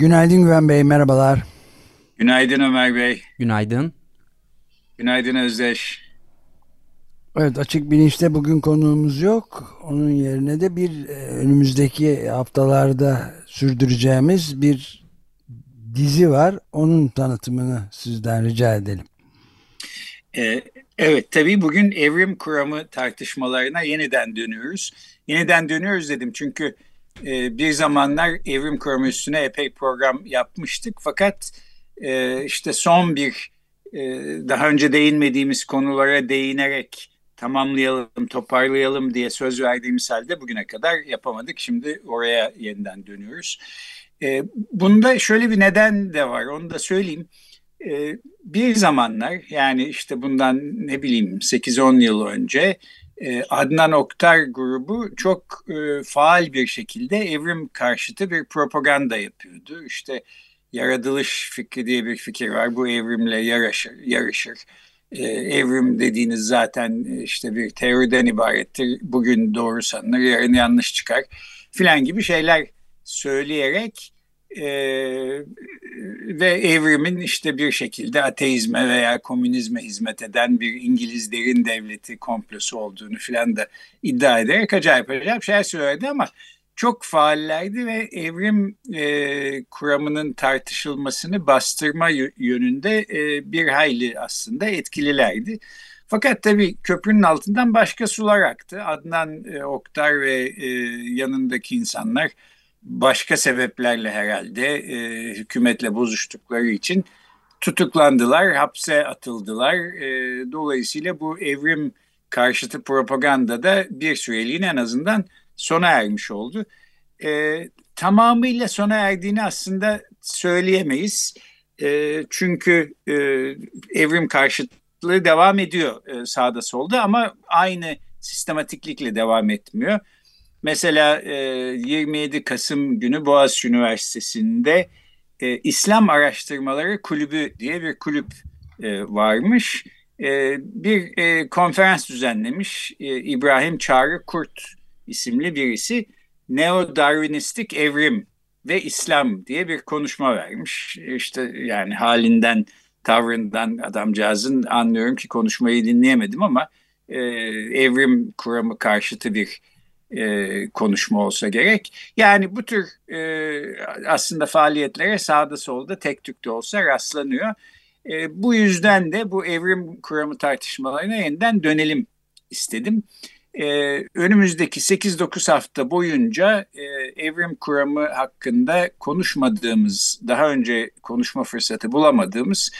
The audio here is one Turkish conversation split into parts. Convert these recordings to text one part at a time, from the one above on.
Günaydın Güven Bey, merhabalar. Günaydın Ömer Bey. Günaydın. Günaydın Özdeş. Evet, açık bilinçte bugün konuğumuz yok. Onun yerine de bir e, önümüzdeki haftalarda sürdüreceğimiz bir dizi var. Onun tanıtımını sizden rica edelim. Ee, evet, tabii bugün evrim kuramı tartışmalarına yeniden dönüyoruz. Yeniden dönüyoruz dedim çünkü e, bir zamanlar evrim kuramı epey program yapmıştık. Fakat e, işte son bir e, daha önce değinmediğimiz konulara değinerek tamamlayalım, toparlayalım diye söz verdiğimiz halde bugüne kadar yapamadık. Şimdi oraya yeniden dönüyoruz. E, bunda şöyle bir neden de var, onu da söyleyeyim. E, bir zamanlar yani işte bundan ne bileyim 8-10 yıl önce e, Adnan Oktar grubu çok e, faal bir şekilde evrim karşıtı bir propaganda yapıyordu. İşte yaratılış fikri diye bir fikir var. Bu evrimle yarışır. yarışır. Ee, evrim dediğiniz zaten işte bir teoriden ibarettir. Bugün doğru sanılır, yarın yanlış çıkar filan gibi şeyler söyleyerek e, ve evrimin işte bir şekilde ateizme veya komünizme hizmet eden bir İngiliz derin devleti komplosu olduğunu filan da iddia ederek acayip acayip şeyler söyledi ama çok faallerdi ve evrim e, kuramının tartışılmasını bastırma yönünde e, bir hayli aslında etkililerdi. Fakat tabii köprünün altından başka sular aktı. Adnan e, Oktar ve e, yanındaki insanlar başka sebeplerle herhalde e, hükümetle bozuştukları için tutuklandılar, hapse atıldılar. E, dolayısıyla bu evrim karşıtı propaganda da bir süreliğine en azından sona ermiş oldu. E, tamamıyla sona erdiğini aslında söyleyemeyiz. E, çünkü e, evrim karşıtlığı devam ediyor e, sağda solda ama aynı sistematiklikle devam etmiyor. Mesela e, 27 Kasım günü Boğaziçi Üniversitesi'nde e, İslam Araştırmaları Kulübü diye bir kulüp e, varmış. E, bir e, konferans düzenlemiş e, İbrahim Çağrı Kurt isimli birisi neo-darwinistik evrim ve İslam diye bir konuşma vermiş. İşte yani halinden, tavrından adamcağızın anlıyorum ki konuşmayı dinleyemedim ama e, evrim kuramı karşıtı bir e, konuşma olsa gerek. Yani bu tür e, aslında faaliyetlere sağda solda tek tük de olsa rastlanıyor. E, bu yüzden de bu evrim kuramı tartışmalarına yeniden dönelim istedim. Ee, önümüzdeki 8-9 hafta boyunca e, evrim kuramı hakkında konuşmadığımız, daha önce konuşma fırsatı bulamadığımız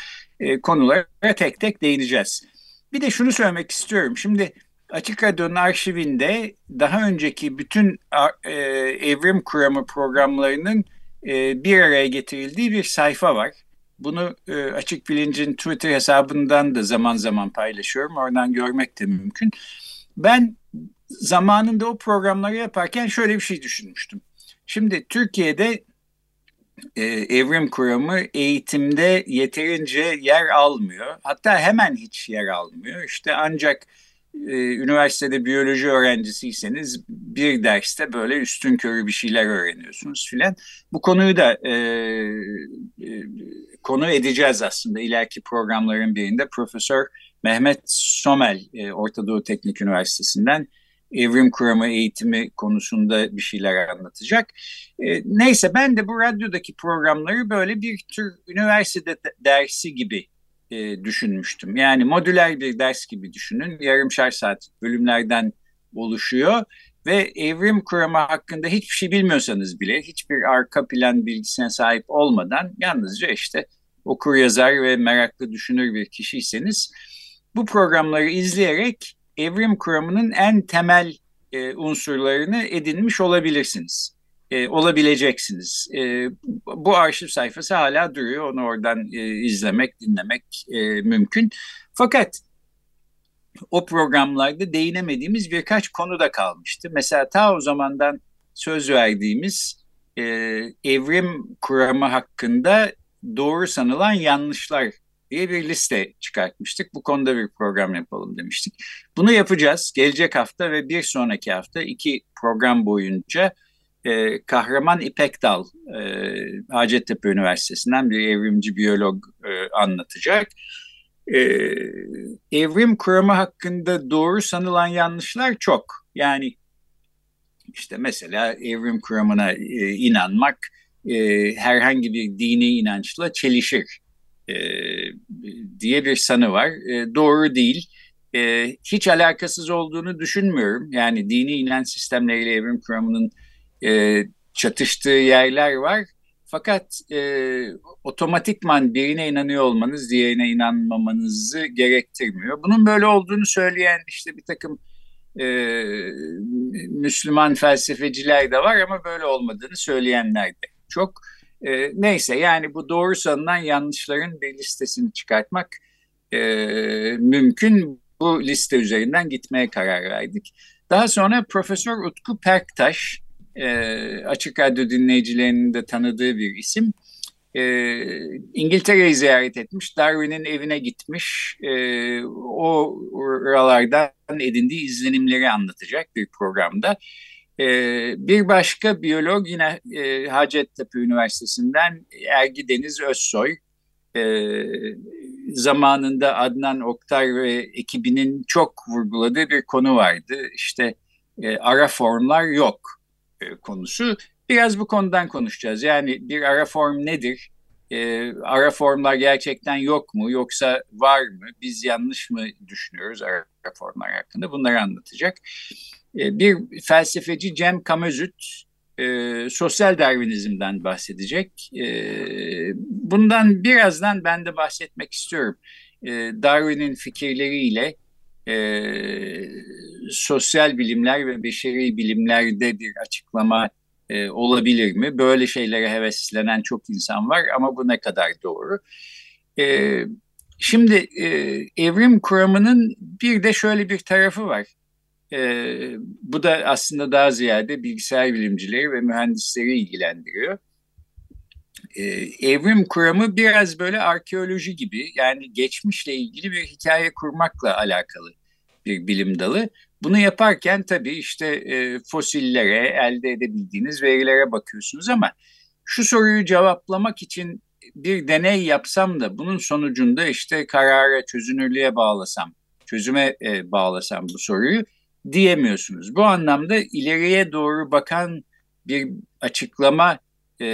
e, konulara tek tek değineceğiz. Bir de şunu söylemek istiyorum. Şimdi Açık Radyo'nun arşivinde daha önceki bütün e, evrim kuramı programlarının e, bir araya getirildiği bir sayfa var. Bunu e, Açık Bilinc'in Twitter hesabından da zaman zaman paylaşıyorum. Oradan görmek de mümkün. Ben zamanında o programları yaparken şöyle bir şey düşünmüştüm. Şimdi Türkiye'de e, evrim kuramı eğitimde yeterince yer almıyor. Hatta hemen hiç yer almıyor. İşte ancak e, üniversitede biyoloji öğrencisiyseniz bir derste böyle üstün körü bir şeyler öğreniyorsunuz filan. Bu konuyu da e, e, konu edeceğiz aslında ileriki programların birinde. Profesör Mehmet Somel e, Orta Doğu Teknik Üniversitesi'nden evrim kuramı eğitimi konusunda bir şeyler anlatacak. E, neyse ben de bu radyodaki programları böyle bir tür üniversite dersi gibi e, düşünmüştüm. Yani modüler bir ders gibi düşünün. Yarımşar saat bölümlerden oluşuyor ve evrim kuramı hakkında hiçbir şey bilmiyorsanız bile hiçbir arka plan bilgisine sahip olmadan yalnızca işte okur yazar ve meraklı düşünür bir kişiyseniz bu programları izleyerek evrim kuramının en temel e, unsurlarını edinmiş olabilirsiniz. E, olabileceksiniz. E, bu arşiv sayfası hala duruyor. Onu oradan e, izlemek, dinlemek e, mümkün. Fakat o programlarda değinemediğimiz birkaç konu da kalmıştı. Mesela ta o zamandan söz verdiğimiz e, evrim kuramı hakkında doğru sanılan yanlışlar diye bir liste çıkartmıştık. Bu konuda bir program yapalım demiştik. Bunu yapacağız. Gelecek hafta ve bir sonraki hafta iki program boyunca e, Kahraman İpek Dal e, Hacettepe Üniversitesi'nden bir evrimci biyolog e, anlatacak. E, evrim kuramı hakkında doğru sanılan yanlışlar çok. Yani işte mesela evrim kuramına e, inanmak e, herhangi bir dini inançla çelişir e, diye bir sanı var. E, doğru değil. E, hiç alakasız olduğunu düşünmüyorum. Yani dini inanç sistemleriyle evrim kuramının e, çatıştığı yerler var. Fakat e, otomatikman birine inanıyor olmanız diğerine inanmamanızı gerektirmiyor. Bunun böyle olduğunu söyleyen işte bir takım e, Müslüman felsefeciler de var ama böyle olmadığını söyleyenler de çok. E, neyse yani bu doğru sanılan yanlışların bir listesini çıkartmak e, mümkün. Bu liste üzerinden gitmeye karar verdik. Daha sonra Profesör Utku Perktaş, e, Açık Radyo dinleyicilerinin de tanıdığı bir isim. E, İngiltere'yi ziyaret etmiş, Darwin'in evine gitmiş, e, o oralardan edindiği izlenimleri anlatacak bir programda. E, bir başka biyolog yine e, Hacettepe Üniversitesi'nden Ergi Deniz Özsoy, e, zamanında Adnan Oktar ve ekibinin çok vurguladığı bir konu vardı. İşte e, ara formlar yok e, konusu. Biraz bu konudan konuşacağız. Yani bir ara form nedir? E, ara formlar gerçekten yok mu yoksa var mı? Biz yanlış mı düşünüyoruz ara formlar hakkında? Bunları anlatacak. E, bir felsefeci Cem Kamözüt e, sosyal Darwinizm'den bahsedecek. E, bundan birazdan ben de bahsetmek istiyorum. E, Darwin'in fikirleriyle e, sosyal bilimler ve beşeri bilimlerde bir açıklama e, olabilir mi? Böyle şeylere heveslenen çok insan var ama bu ne kadar doğru? E, şimdi e, evrim kuramının bir de şöyle bir tarafı var. E, bu da aslında daha ziyade bilgisayar bilimcileri ve mühendisleri ilgilendiriyor. E, evrim kuramı biraz böyle arkeoloji gibi yani geçmişle ilgili bir hikaye kurmakla alakalı bir bilim dalı. Bunu yaparken tabii işte e, fosillere, elde edebildiğiniz verilere bakıyorsunuz ama şu soruyu cevaplamak için bir deney yapsam da bunun sonucunda işte karara, çözünürlüğe bağlasam, çözüme e, bağlasam bu soruyu diyemiyorsunuz. Bu anlamda ileriye doğru bakan bir açıklama e,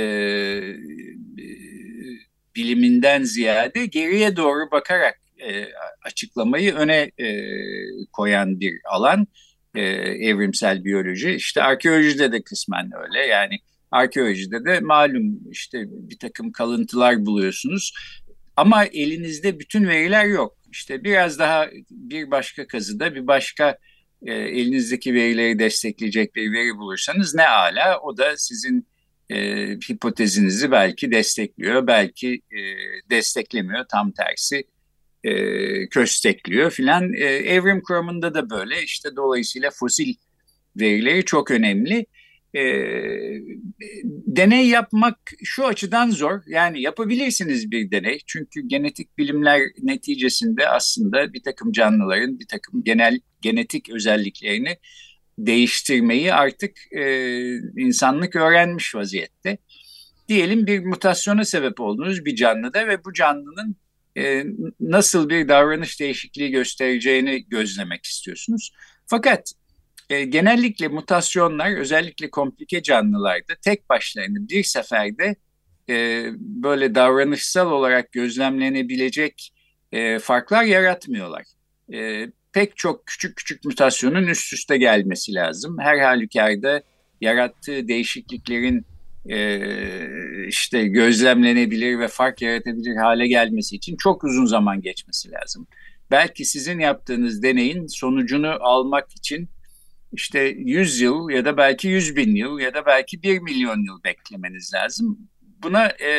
biliminden ziyade geriye doğru bakarak e, açıklamayı öne e, koyan bir alan e, evrimsel biyoloji. İşte arkeolojide de kısmen öyle yani arkeolojide de malum işte bir takım kalıntılar buluyorsunuz ama elinizde bütün veriler yok. İşte biraz daha bir başka kazıda bir başka e, elinizdeki verileri destekleyecek bir veri bulursanız ne ala o da sizin e, hipotezinizi belki destekliyor, belki e, desteklemiyor tam tersi e, köstekliyor filan. E, evrim kuramında da böyle işte dolayısıyla fosil verileri çok önemli. E, deney yapmak şu açıdan zor. Yani yapabilirsiniz bir deney. Çünkü genetik bilimler neticesinde aslında bir takım canlıların bir takım genel genetik özelliklerini değiştirmeyi artık e, insanlık öğrenmiş vaziyette. Diyelim bir mutasyona sebep oldunuz bir canlıda ve bu canlının e, nasıl bir davranış değişikliği göstereceğini gözlemek istiyorsunuz. Fakat e, genellikle mutasyonlar özellikle komplike canlılarda tek başlarına bir seferde e, böyle davranışsal olarak gözlemlenebilecek e, farklar yaratmıyorlar. Pek çok küçük küçük mutasyonun üst üste gelmesi lazım. Her halükarda yarattığı değişikliklerin e, işte gözlemlenebilir ve fark yaratabilir hale gelmesi için çok uzun zaman geçmesi lazım. Belki sizin yaptığınız deneyin sonucunu almak için işte 100 yıl ya da belki 100 bin yıl ya da belki 1 milyon yıl beklemeniz lazım. Buna e,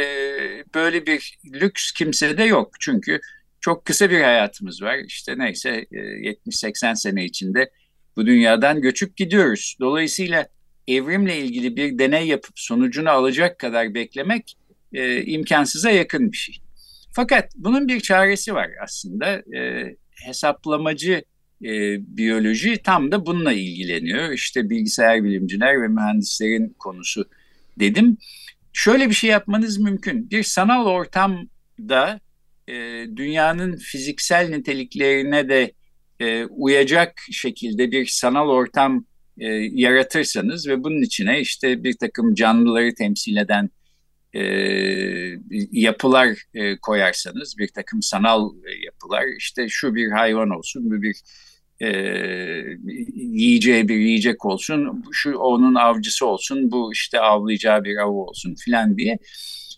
böyle bir lüks kimsede yok. Çünkü çok kısa bir hayatımız var. İşte neyse e, 70-80 sene içinde bu dünyadan göçüp gidiyoruz. Dolayısıyla evrimle ilgili bir deney yapıp sonucunu alacak kadar beklemek e, imkansıza yakın bir şey. Fakat bunun bir çaresi var aslında. E, hesaplamacı e, biyoloji tam da bununla ilgileniyor. İşte bilgisayar bilimciler ve mühendislerin konusu dedim. Şöyle bir şey yapmanız mümkün. Bir sanal ortamda e, dünyanın fiziksel niteliklerine de e, uyacak şekilde bir sanal ortam e, yaratırsanız ve bunun içine işte bir takım canlıları temsil eden e, yapılar e, koyarsanız, bir takım sanal yapılar, işte şu bir hayvan olsun, bu bir e, yiyeceği bir yiyecek olsun, şu onun avcısı olsun, bu işte avlayacağı bir av olsun filan diye.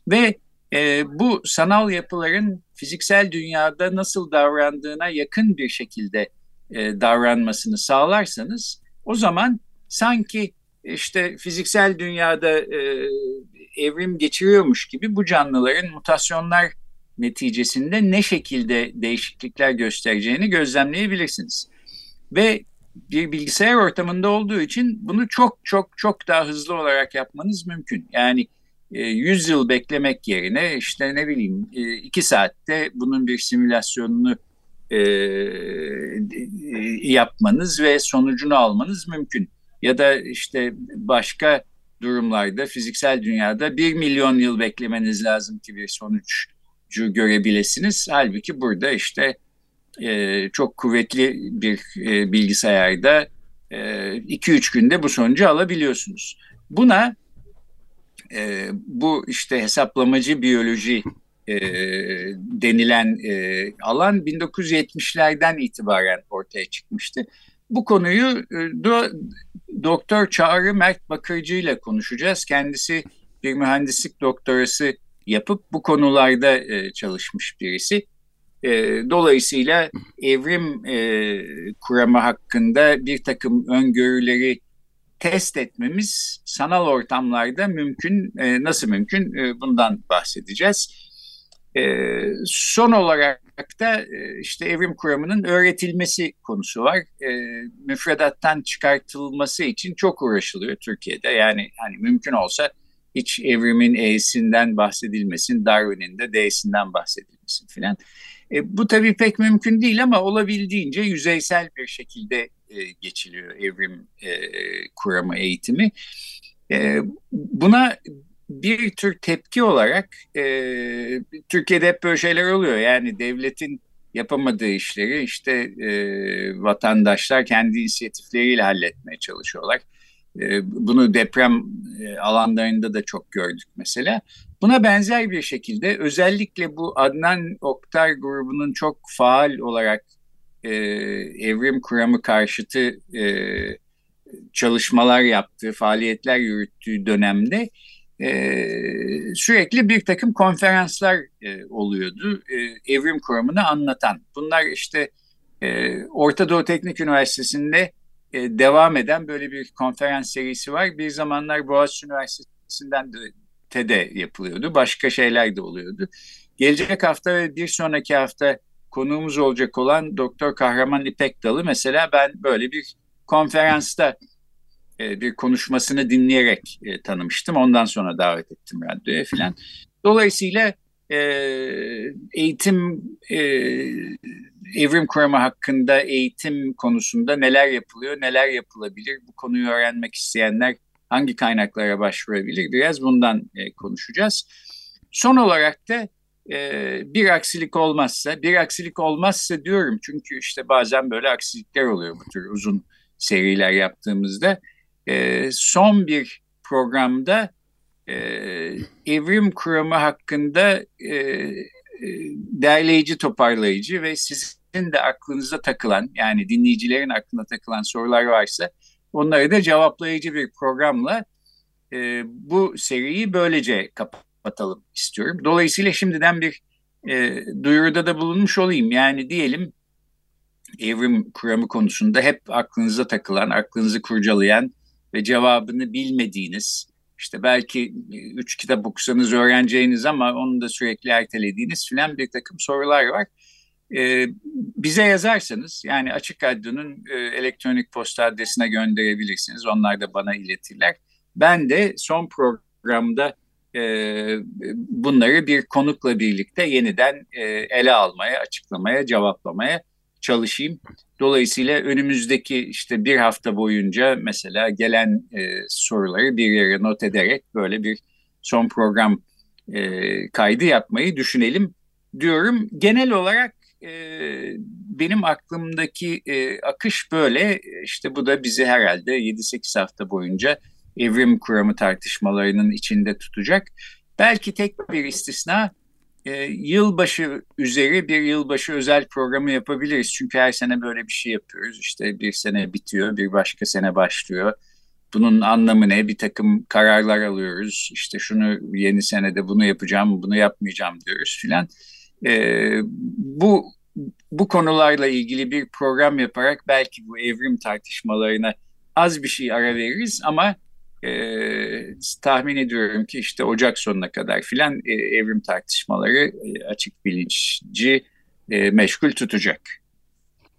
Ve e, bu sanal yapıların fiziksel dünyada nasıl davrandığına yakın bir şekilde e, davranmasını sağlarsanız o zaman sanki işte fiziksel dünyada e, evrim geçiriyormuş gibi bu canlıların mutasyonlar neticesinde ne şekilde değişiklikler göstereceğini gözlemleyebilirsiniz. Ve bir bilgisayar ortamında olduğu için bunu çok çok çok daha hızlı olarak yapmanız mümkün. Yani 100 e, yıl beklemek yerine işte ne bileyim 2 e, saatte bunun bir simülasyonunu e, yapmanız ve sonucunu almanız mümkün. Ya da işte başka durumlarda fiziksel dünyada 1 milyon yıl beklemeniz lazım ki bir sonucu görebilirsiniz. Halbuki burada işte e, çok kuvvetli bir e, bilgisayarda 2-3 e, günde bu sonucu alabiliyorsunuz. Buna e, bu işte hesaplamacı biyoloji e, denilen e, alan 1970'lerden itibaren ortaya çıkmıştı. Bu konuyu e, do, Doktor Çağrı Mert Bakırcı ile konuşacağız. Kendisi bir mühendislik doktorası yapıp bu konularda e, çalışmış birisi. E, dolayısıyla evrim e, kuramı hakkında bir takım öngörüleri test etmemiz sanal ortamlarda mümkün. E, nasıl mümkün? E, bundan bahsedeceğiz. E, son olarak da e, işte evrim kuramının öğretilmesi konusu var. E, müfredattan çıkartılması için çok uğraşılıyor Türkiye'de. Yani hani mümkün olsa hiç evrimin E'sinden bahsedilmesin, Darwin'in de D'sinden bahsedilmesin filan. E, bu tabii pek mümkün değil ama olabildiğince yüzeysel bir şekilde e, geçiliyor evrim e, kuramı eğitimi. E, buna bir tür tepki olarak e, Türkiye'de hep böyle şeyler oluyor. Yani devletin yapamadığı işleri işte e, vatandaşlar kendi inisiyatifleriyle halletmeye çalışıyorlar. E, bunu deprem e, alanlarında da çok gördük mesela. Buna benzer bir şekilde özellikle bu Adnan Oktar grubunun çok faal olarak e, evrim kuramı karşıtı e, çalışmalar yaptığı, faaliyetler yürüttüğü dönemde e, sürekli bir takım konferanslar e, oluyordu e, evrim kuramını anlatan. Bunlar işte e, Orta Doğu Teknik Üniversitesi'nde e, devam eden böyle bir konferans serisi var. Bir zamanlar Boğaziçi Üniversitesi'nden de TED'e yapılıyordu. Başka şeyler de oluyordu. Gelecek hafta ve bir sonraki hafta konuğumuz olacak olan Doktor Kahraman İpek Dalı mesela ben böyle bir konferansta e, bir konuşmasını dinleyerek e, tanımıştım. Ondan sonra davet ettim radyoya filan. Dolayısıyla e, eğitim e, evrim kuramı hakkında eğitim konusunda neler yapılıyor, neler yapılabilir, bu konuyu öğrenmek isteyenler hangi kaynaklara başvurabilir biraz bundan e, konuşacağız. Son olarak da e, bir aksilik olmazsa, bir aksilik olmazsa diyorum çünkü işte bazen böyle aksilikler oluyor bu tür uzun seriler yaptığımızda e, son bir programda e, evrim kuramı hakkında e, e, derleyici, toparlayıcı ve sizin de aklınıza takılan yani dinleyicilerin aklına takılan sorular varsa onları da cevaplayıcı bir programla e, bu seriyi böylece kapatalım istiyorum. Dolayısıyla şimdiden bir e, duyuruda da bulunmuş olayım. Yani diyelim evrim kuramı konusunda hep aklınıza takılan, aklınızı kurcalayan ve cevabını bilmediğiniz, işte belki üç kitap okusanız öğreneceğiniz ama onu da sürekli ertelediğiniz filan bir takım sorular var. Ee, bize yazarsanız yani Açık Radyo'nun e, elektronik posta adresine gönderebilirsiniz. Onlar da bana iletirler. Ben de son programda e, bunları bir konukla birlikte yeniden e, ele almaya, açıklamaya, cevaplamaya çalışayım. Dolayısıyla önümüzdeki işte bir hafta boyunca mesela gelen e, soruları bir yere not ederek böyle bir son program e, kaydı yapmayı düşünelim diyorum. Genel olarak e, benim aklımdaki e, akış böyle. İşte bu da bizi herhalde 7-8 hafta boyunca evrim kuramı tartışmalarının içinde tutacak. Belki tek bir istisna e, yılbaşı üzeri bir yılbaşı özel programı yapabiliriz. Çünkü her sene böyle bir şey yapıyoruz. İşte bir sene bitiyor, bir başka sene başlıyor. Bunun anlamı ne? Bir takım kararlar alıyoruz. İşte şunu yeni senede bunu yapacağım, bunu yapmayacağım diyoruz filan. E, bu bu konularla ilgili bir program yaparak belki bu evrim tartışmalarına az bir şey ara veririz ama e, tahmin ediyorum ki işte Ocak sonuna kadar filan e, evrim tartışmaları e, açık bilinçci e, meşgul tutacak.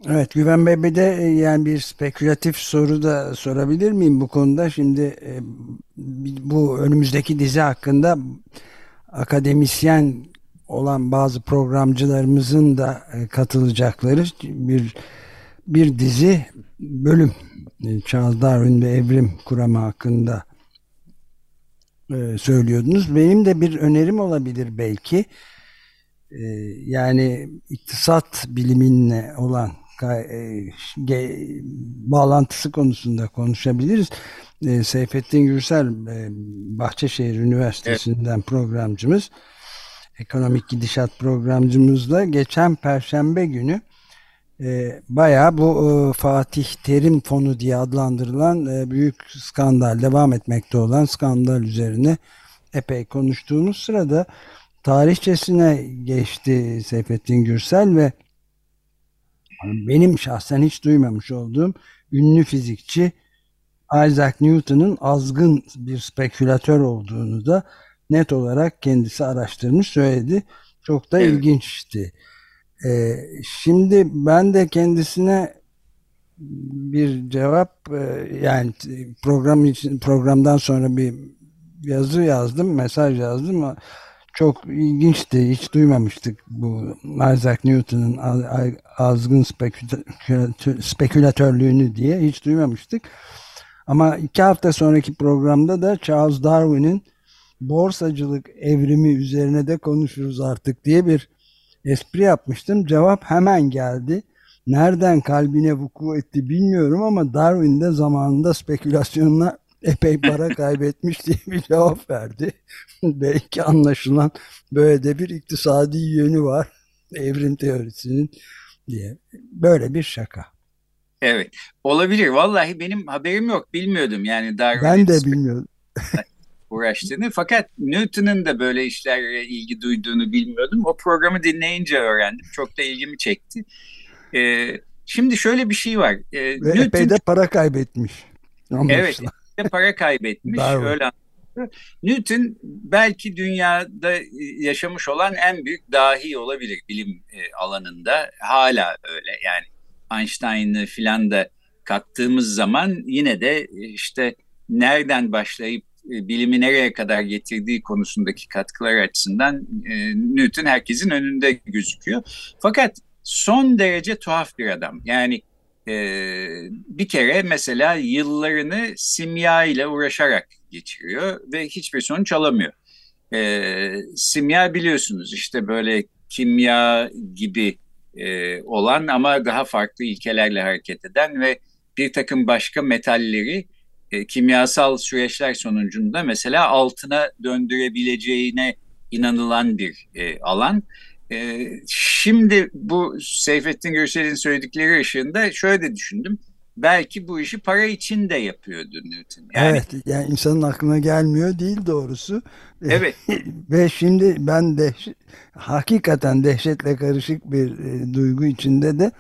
Evet Güven Bey bir de e, yani bir spekülatif soru da sorabilir miyim bu konuda? Şimdi e, bu önümüzdeki dizi hakkında akademisyen olan bazı programcılarımızın da e, katılacakları bir bir dizi bölüm e, Charles Darwin ve evrim kuramı hakkında e, söylüyordunuz. Benim de bir önerim olabilir belki. Yani iktisat biliminle olan bağlantısı konusunda konuşabiliriz. Seyfettin Gürsel Bahçeşehir Üniversitesi'nden evet. programcımız ekonomik gidişat programcımızla geçen perşembe günü e, bayağı bu e, Fatih Terim Fonu diye adlandırılan e, büyük skandal devam etmekte olan skandal üzerine epey konuştuğumuz sırada tarihçesine geçti Seyfettin Gürsel ve benim şahsen hiç duymamış olduğum ünlü fizikçi Isaac Newton'un azgın bir spekülatör olduğunu da net olarak kendisi araştırmış söyledi. Çok da evet. ilginçti. Ee, şimdi ben de kendisine bir cevap e, yani program için programdan sonra bir yazı yazdım, mesaj yazdım. Çok ilginçti. Hiç duymamıştık bu Isaac Newton'un azgın spekülatörlüğünü diye hiç duymamıştık. Ama iki hafta sonraki programda da Charles Darwin'in borsacılık evrimi üzerine de konuşuruz artık diye bir espri yapmıştım. Cevap hemen geldi. Nereden kalbine vuku etti bilmiyorum ama Darwin de zamanında spekülasyonla epey para kaybetmiş diye bir cevap verdi. Belki anlaşılan böyle de bir iktisadi yönü var evrim teorisinin diye. Böyle bir şaka. Evet olabilir. Vallahi benim haberim yok bilmiyordum yani Darwin. Ben de bilmiyordum. uğraştığını. Fakat Newton'un da böyle işlerle ilgi duyduğunu bilmiyordum. O programı dinleyince öğrendim. Çok da ilgimi çekti. Ee, şimdi şöyle bir şey var. Ee, Ve Newton, epey de para kaybetmiş. Anlaşılan. Evet, de para kaybetmiş. öyle Newton belki dünyada yaşamış olan en büyük dahi olabilir bilim e, alanında. Hala öyle yani Einstein'ı filan da kattığımız zaman yine de e, işte nereden başlayıp e, bilimi nereye kadar getirdiği konusundaki katkılar açısından e, Newton herkesin önünde gözüküyor. Fakat son derece tuhaf bir adam. Yani e, bir kere mesela yıllarını simya ile uğraşarak geçiriyor ve hiçbir sonuç alamıyor. E, simya biliyorsunuz işte böyle kimya gibi e, olan ama daha farklı ilkelerle hareket eden ve bir takım başka metalleri e, kimyasal süreçler sonucunda mesela altına döndürebileceğine inanılan bir e, alan. E, şimdi bu Seyfettin Gürsel'in söyledikleri ışığında şöyle de düşündüm. Belki bu işi para için de yapıyordu Newton. Yani, evet yani insanın aklına gelmiyor değil doğrusu. Evet. Ve şimdi ben de hakikaten dehşetle karışık bir e, duygu içinde de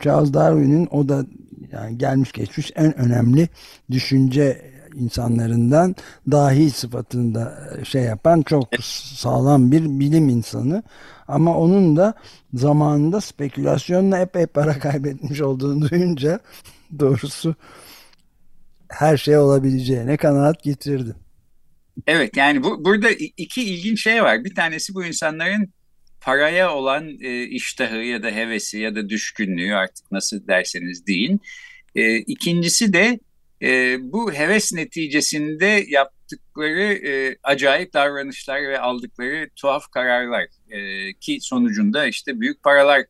Charles Darwin'in o da yani gelmiş geçmiş en önemli düşünce insanlarından dahi sıfatında e, şey yapan çok sağlam bir bilim insanı. Ama onun da zamanında spekülasyonla epey para kaybetmiş olduğunu duyunca doğrusu her şey olabileceğine kanaat getirdim. Evet yani bu, burada iki ilginç şey var. Bir tanesi bu insanların paraya olan e, iştahı ya da hevesi ya da düşkünlüğü artık nasıl derseniz deyin. E, ikincisi de e, bu heves neticesinde yaptıkları e, acayip davranışlar ve aldıkları tuhaf kararlar e, ki sonucunda işte büyük paralar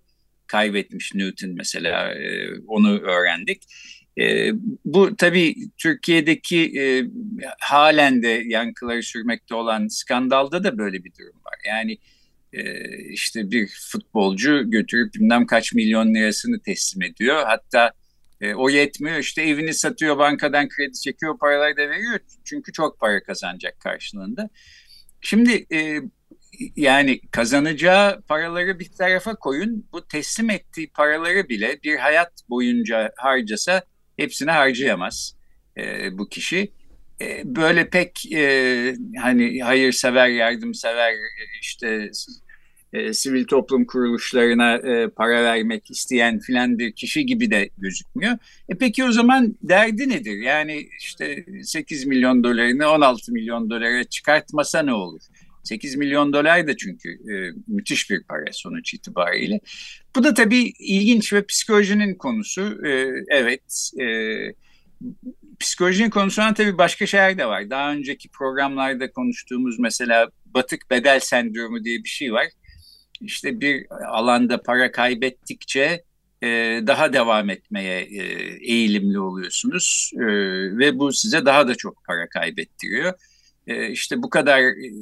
kaybetmiş Newton mesela e, onu öğrendik. E, bu tabii Türkiye'deki e, halen de yankıları sürmekte olan skandalda da böyle bir durum var. Yani e, işte bir futbolcu götürüp bilmem kaç milyon lirasını teslim ediyor. Hatta e, o yetmiyor işte evini satıyor bankadan kredi çekiyor paraları da veriyor. Çünkü çok para kazanacak karşılığında. Şimdi e, yani kazanacağı paraları bir tarafa koyun. Bu teslim ettiği paraları bile bir hayat boyunca harcasa hepsini harcayamaz e, bu kişi. E, böyle pek e, hani hayırsever, yardımsever işte e, sivil toplum kuruluşlarına e, para vermek isteyen filan bir kişi gibi de gözükmüyor. E peki o zaman derdi nedir? Yani işte 8 milyon dolarını 16 milyon dolara çıkartmasa ne olur? 8 milyon dolar da çünkü e, müthiş bir para sonuç itibariyle. Bu da tabii ilginç ve psikolojinin konusu. E, evet, e, psikolojinin konusuna tabii başka şeyler de var. Daha önceki programlarda konuştuğumuz mesela batık bedel sendromu diye bir şey var. İşte bir alanda para kaybettikçe e, daha devam etmeye e, eğilimli oluyorsunuz e, ve bu size daha da çok para kaybettiriyor. E, işte bu kadar e,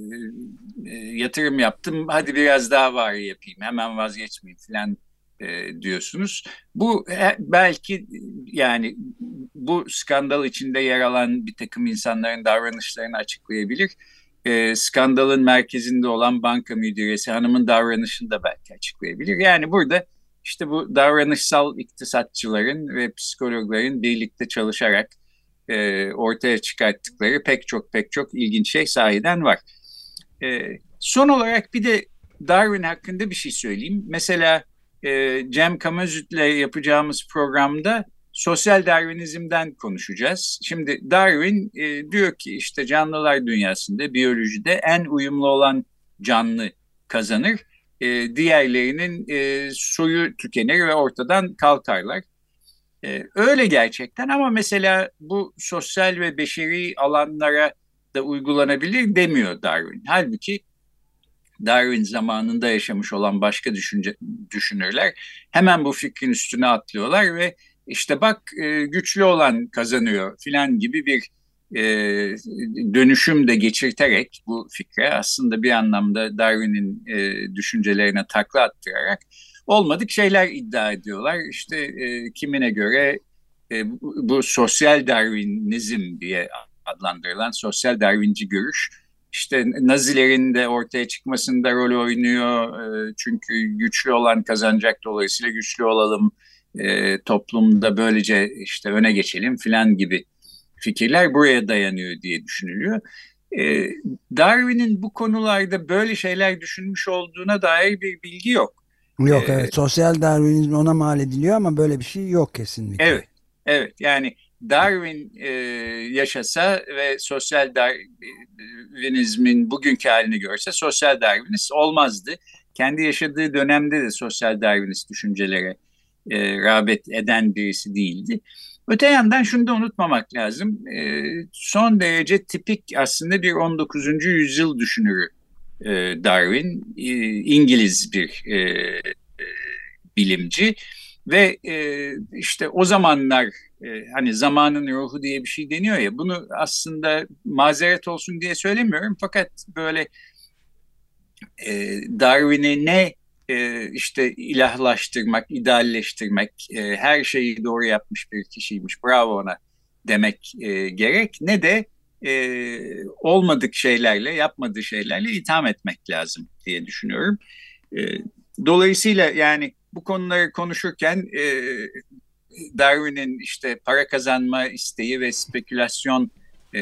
e, yatırım yaptım hadi biraz daha var yapayım hemen vazgeçmeyeyim falan e, diyorsunuz. Bu belki yani bu skandal içinde yer alan bir takım insanların davranışlarını açıklayabilir. E, skandalın merkezinde olan banka müdüresi hanımın davranışını da belki açıklayabilir. Yani burada işte bu davranışsal iktisatçıların ve psikologların birlikte çalışarak e, ortaya çıkarttıkları pek çok pek çok ilginç şey sahiden var. Son olarak bir de Darwin hakkında bir şey söyleyeyim. Mesela e, Cem Kamazüt'le yapacağımız programda sosyal Darwinizm'den konuşacağız. Şimdi Darwin e, diyor ki işte canlılar dünyasında biyolojide en uyumlu olan canlı kazanır. E, diğerlerinin e, soyu tükenir ve ortadan kalkarlar. E, öyle gerçekten ama mesela bu sosyal ve beşeri alanlara da uygulanabilir demiyor Darwin. Halbuki Darwin zamanında yaşamış olan başka düşünce, düşünürler hemen bu fikrin üstüne atlıyorlar ve işte bak e, güçlü olan kazanıyor filan gibi bir e, dönüşüm de geçirterek bu fikre aslında bir anlamda Darwin'in e, düşüncelerine takla attırarak olmadık şeyler iddia ediyorlar. İşte kimine göre bu sosyal Darwinizm diye adlandırılan sosyal Darwinci görüş işte Nazilerin de ortaya çıkmasında rol oynuyor. E, çünkü güçlü olan kazanacak dolayısıyla güçlü olalım e, toplumda böylece işte öne geçelim filan gibi fikirler buraya dayanıyor diye düşünülüyor. E, Darwin'in bu konularda böyle şeyler düşünmüş olduğuna dair bir bilgi yok. Yok ee, evet sosyal Darwinizm ona mal ediliyor ama böyle bir şey yok kesinlikle. Evet evet yani Darwin e, yaşasa ve sosyal Darwinizmin bugünkü halini görse sosyal Darwinist olmazdı. Kendi yaşadığı dönemde de sosyal Darwinist düşüncelere e, rağbet eden birisi değildi. Öte yandan şunu da unutmamak lazım. E, son derece tipik aslında bir 19. yüzyıl düşünürü e, Darwin. E, İngiliz bir e, e, bilimci ve e, işte o zamanlar e, hani zamanın ruhu diye bir şey deniyor ya bunu aslında mazeret olsun diye söylemiyorum fakat böyle e, Darwin'i ne e, işte ilahlaştırmak, idealleştirmek, e, her şeyi doğru yapmış bir kişiymiş, bravo ona demek e, gerek. Ne de e, olmadık şeylerle, yapmadığı şeylerle itham etmek lazım diye düşünüyorum. E, dolayısıyla yani bu konuları konuşurken e, Darwin'in işte para kazanma isteği ve spekülasyon e,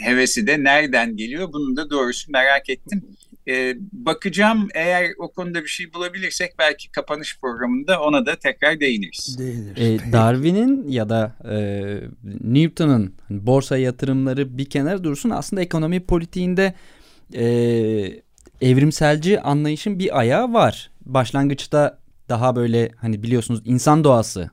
hevesi de nereden geliyor? Bunu da doğrusu merak ettim. E, bakacağım eğer o konuda bir şey bulabilirsek belki kapanış programında ona da tekrar değiniriz. değiniriz. E, Darwin'in ya da e, Newton'un borsa yatırımları bir kenar dursun aslında ekonomi politiğinde e, evrimselci anlayışın bir ayağı var. Başlangıçta daha böyle hani biliyorsunuz insan doğası,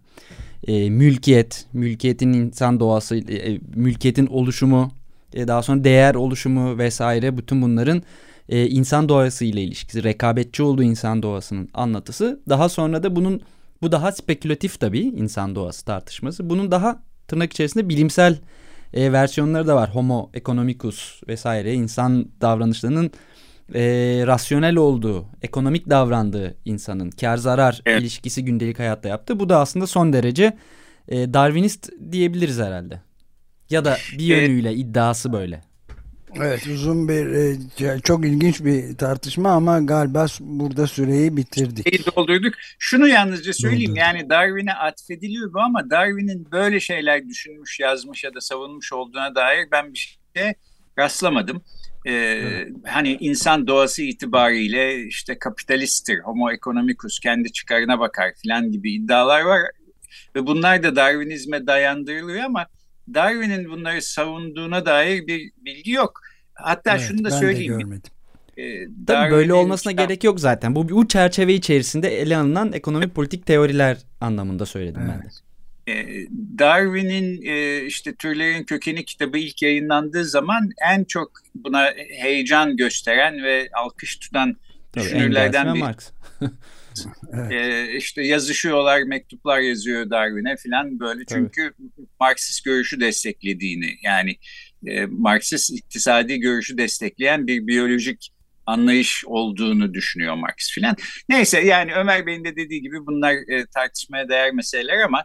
e, mülkiyet, mülkiyetin insan doğası, e, mülkiyetin oluşumu, e, daha sonra değer oluşumu vesaire bütün bunların e, insan doğası ile ilişkisi, rekabetçi olduğu insan doğasının anlatısı. Daha sonra da bunun bu daha spekülatif tabii insan doğası tartışması. Bunun daha tırnak içerisinde bilimsel e, versiyonları da var. Homo economicus vesaire insan davranışlarının e, rasyonel olduğu, ekonomik davrandığı insanın kar zarar evet. ilişkisi gündelik hayatta yaptı. Bu da aslında son derece e, Darwinist diyebiliriz herhalde. Ya da bir yönüyle evet. iddiası böyle. Evet uzun bir e, çok ilginç bir tartışma ama galiba burada süreyi bitirdik. Süreyi doldurduk. Şunu yalnızca söyleyeyim Doldurduk. yani Darwin'e atfediliyor bu ama Darwin'in böyle şeyler düşünmüş, yazmış ya da savunmuş olduğuna dair ben bir şey rastlamadım. Ee, hani insan doğası itibariyle işte kapitalisttir, homo economicus kendi çıkarına bakar filan gibi iddialar var. Ve bunlar da Darwinizme dayandırılıyor ama Darwin'in bunları savunduğuna dair bir bilgi yok. Hatta evet, şunu da söyleyeyim. De görmedim. Ee, Tabii böyle olmasına işte, gerek yok zaten. Bu bu çerçeve içerisinde ele alınan ekonomik politik teoriler anlamında söyledim evet. ben de. Ee, Darwin'in e, işte Türlerin Kökeni kitabı ilk yayınlandığı zaman en çok buna heyecan gösteren ve alkış tutan Tabii, düşünürlerden biri. Marx. evet. e, işte yazışıyorlar, mektuplar yazıyor Darwin'e falan böyle. Çünkü Tabii. Marksist görüşü desteklediğini yani e, Marksist iktisadi görüşü destekleyen bir biyolojik anlayış olduğunu düşünüyor Marx filan. Neyse yani Ömer Bey'in de dediği gibi bunlar e, tartışmaya değer meseleler ama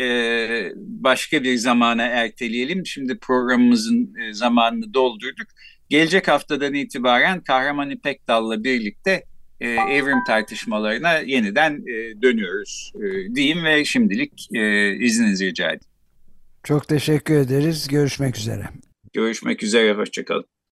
e, başka bir zamana erteleyelim. Şimdi programımızın e, zamanını doldurduk. Gelecek haftadan itibaren Kahraman İpek Dal'la birlikte e, evrim tartışmalarına yeniden e, dönüyoruz e, diyeyim ve şimdilik e, izninizi rica edeyim. Çok teşekkür ederiz. Görüşmek üzere. Görüşmek üzere. Hoşçakalın.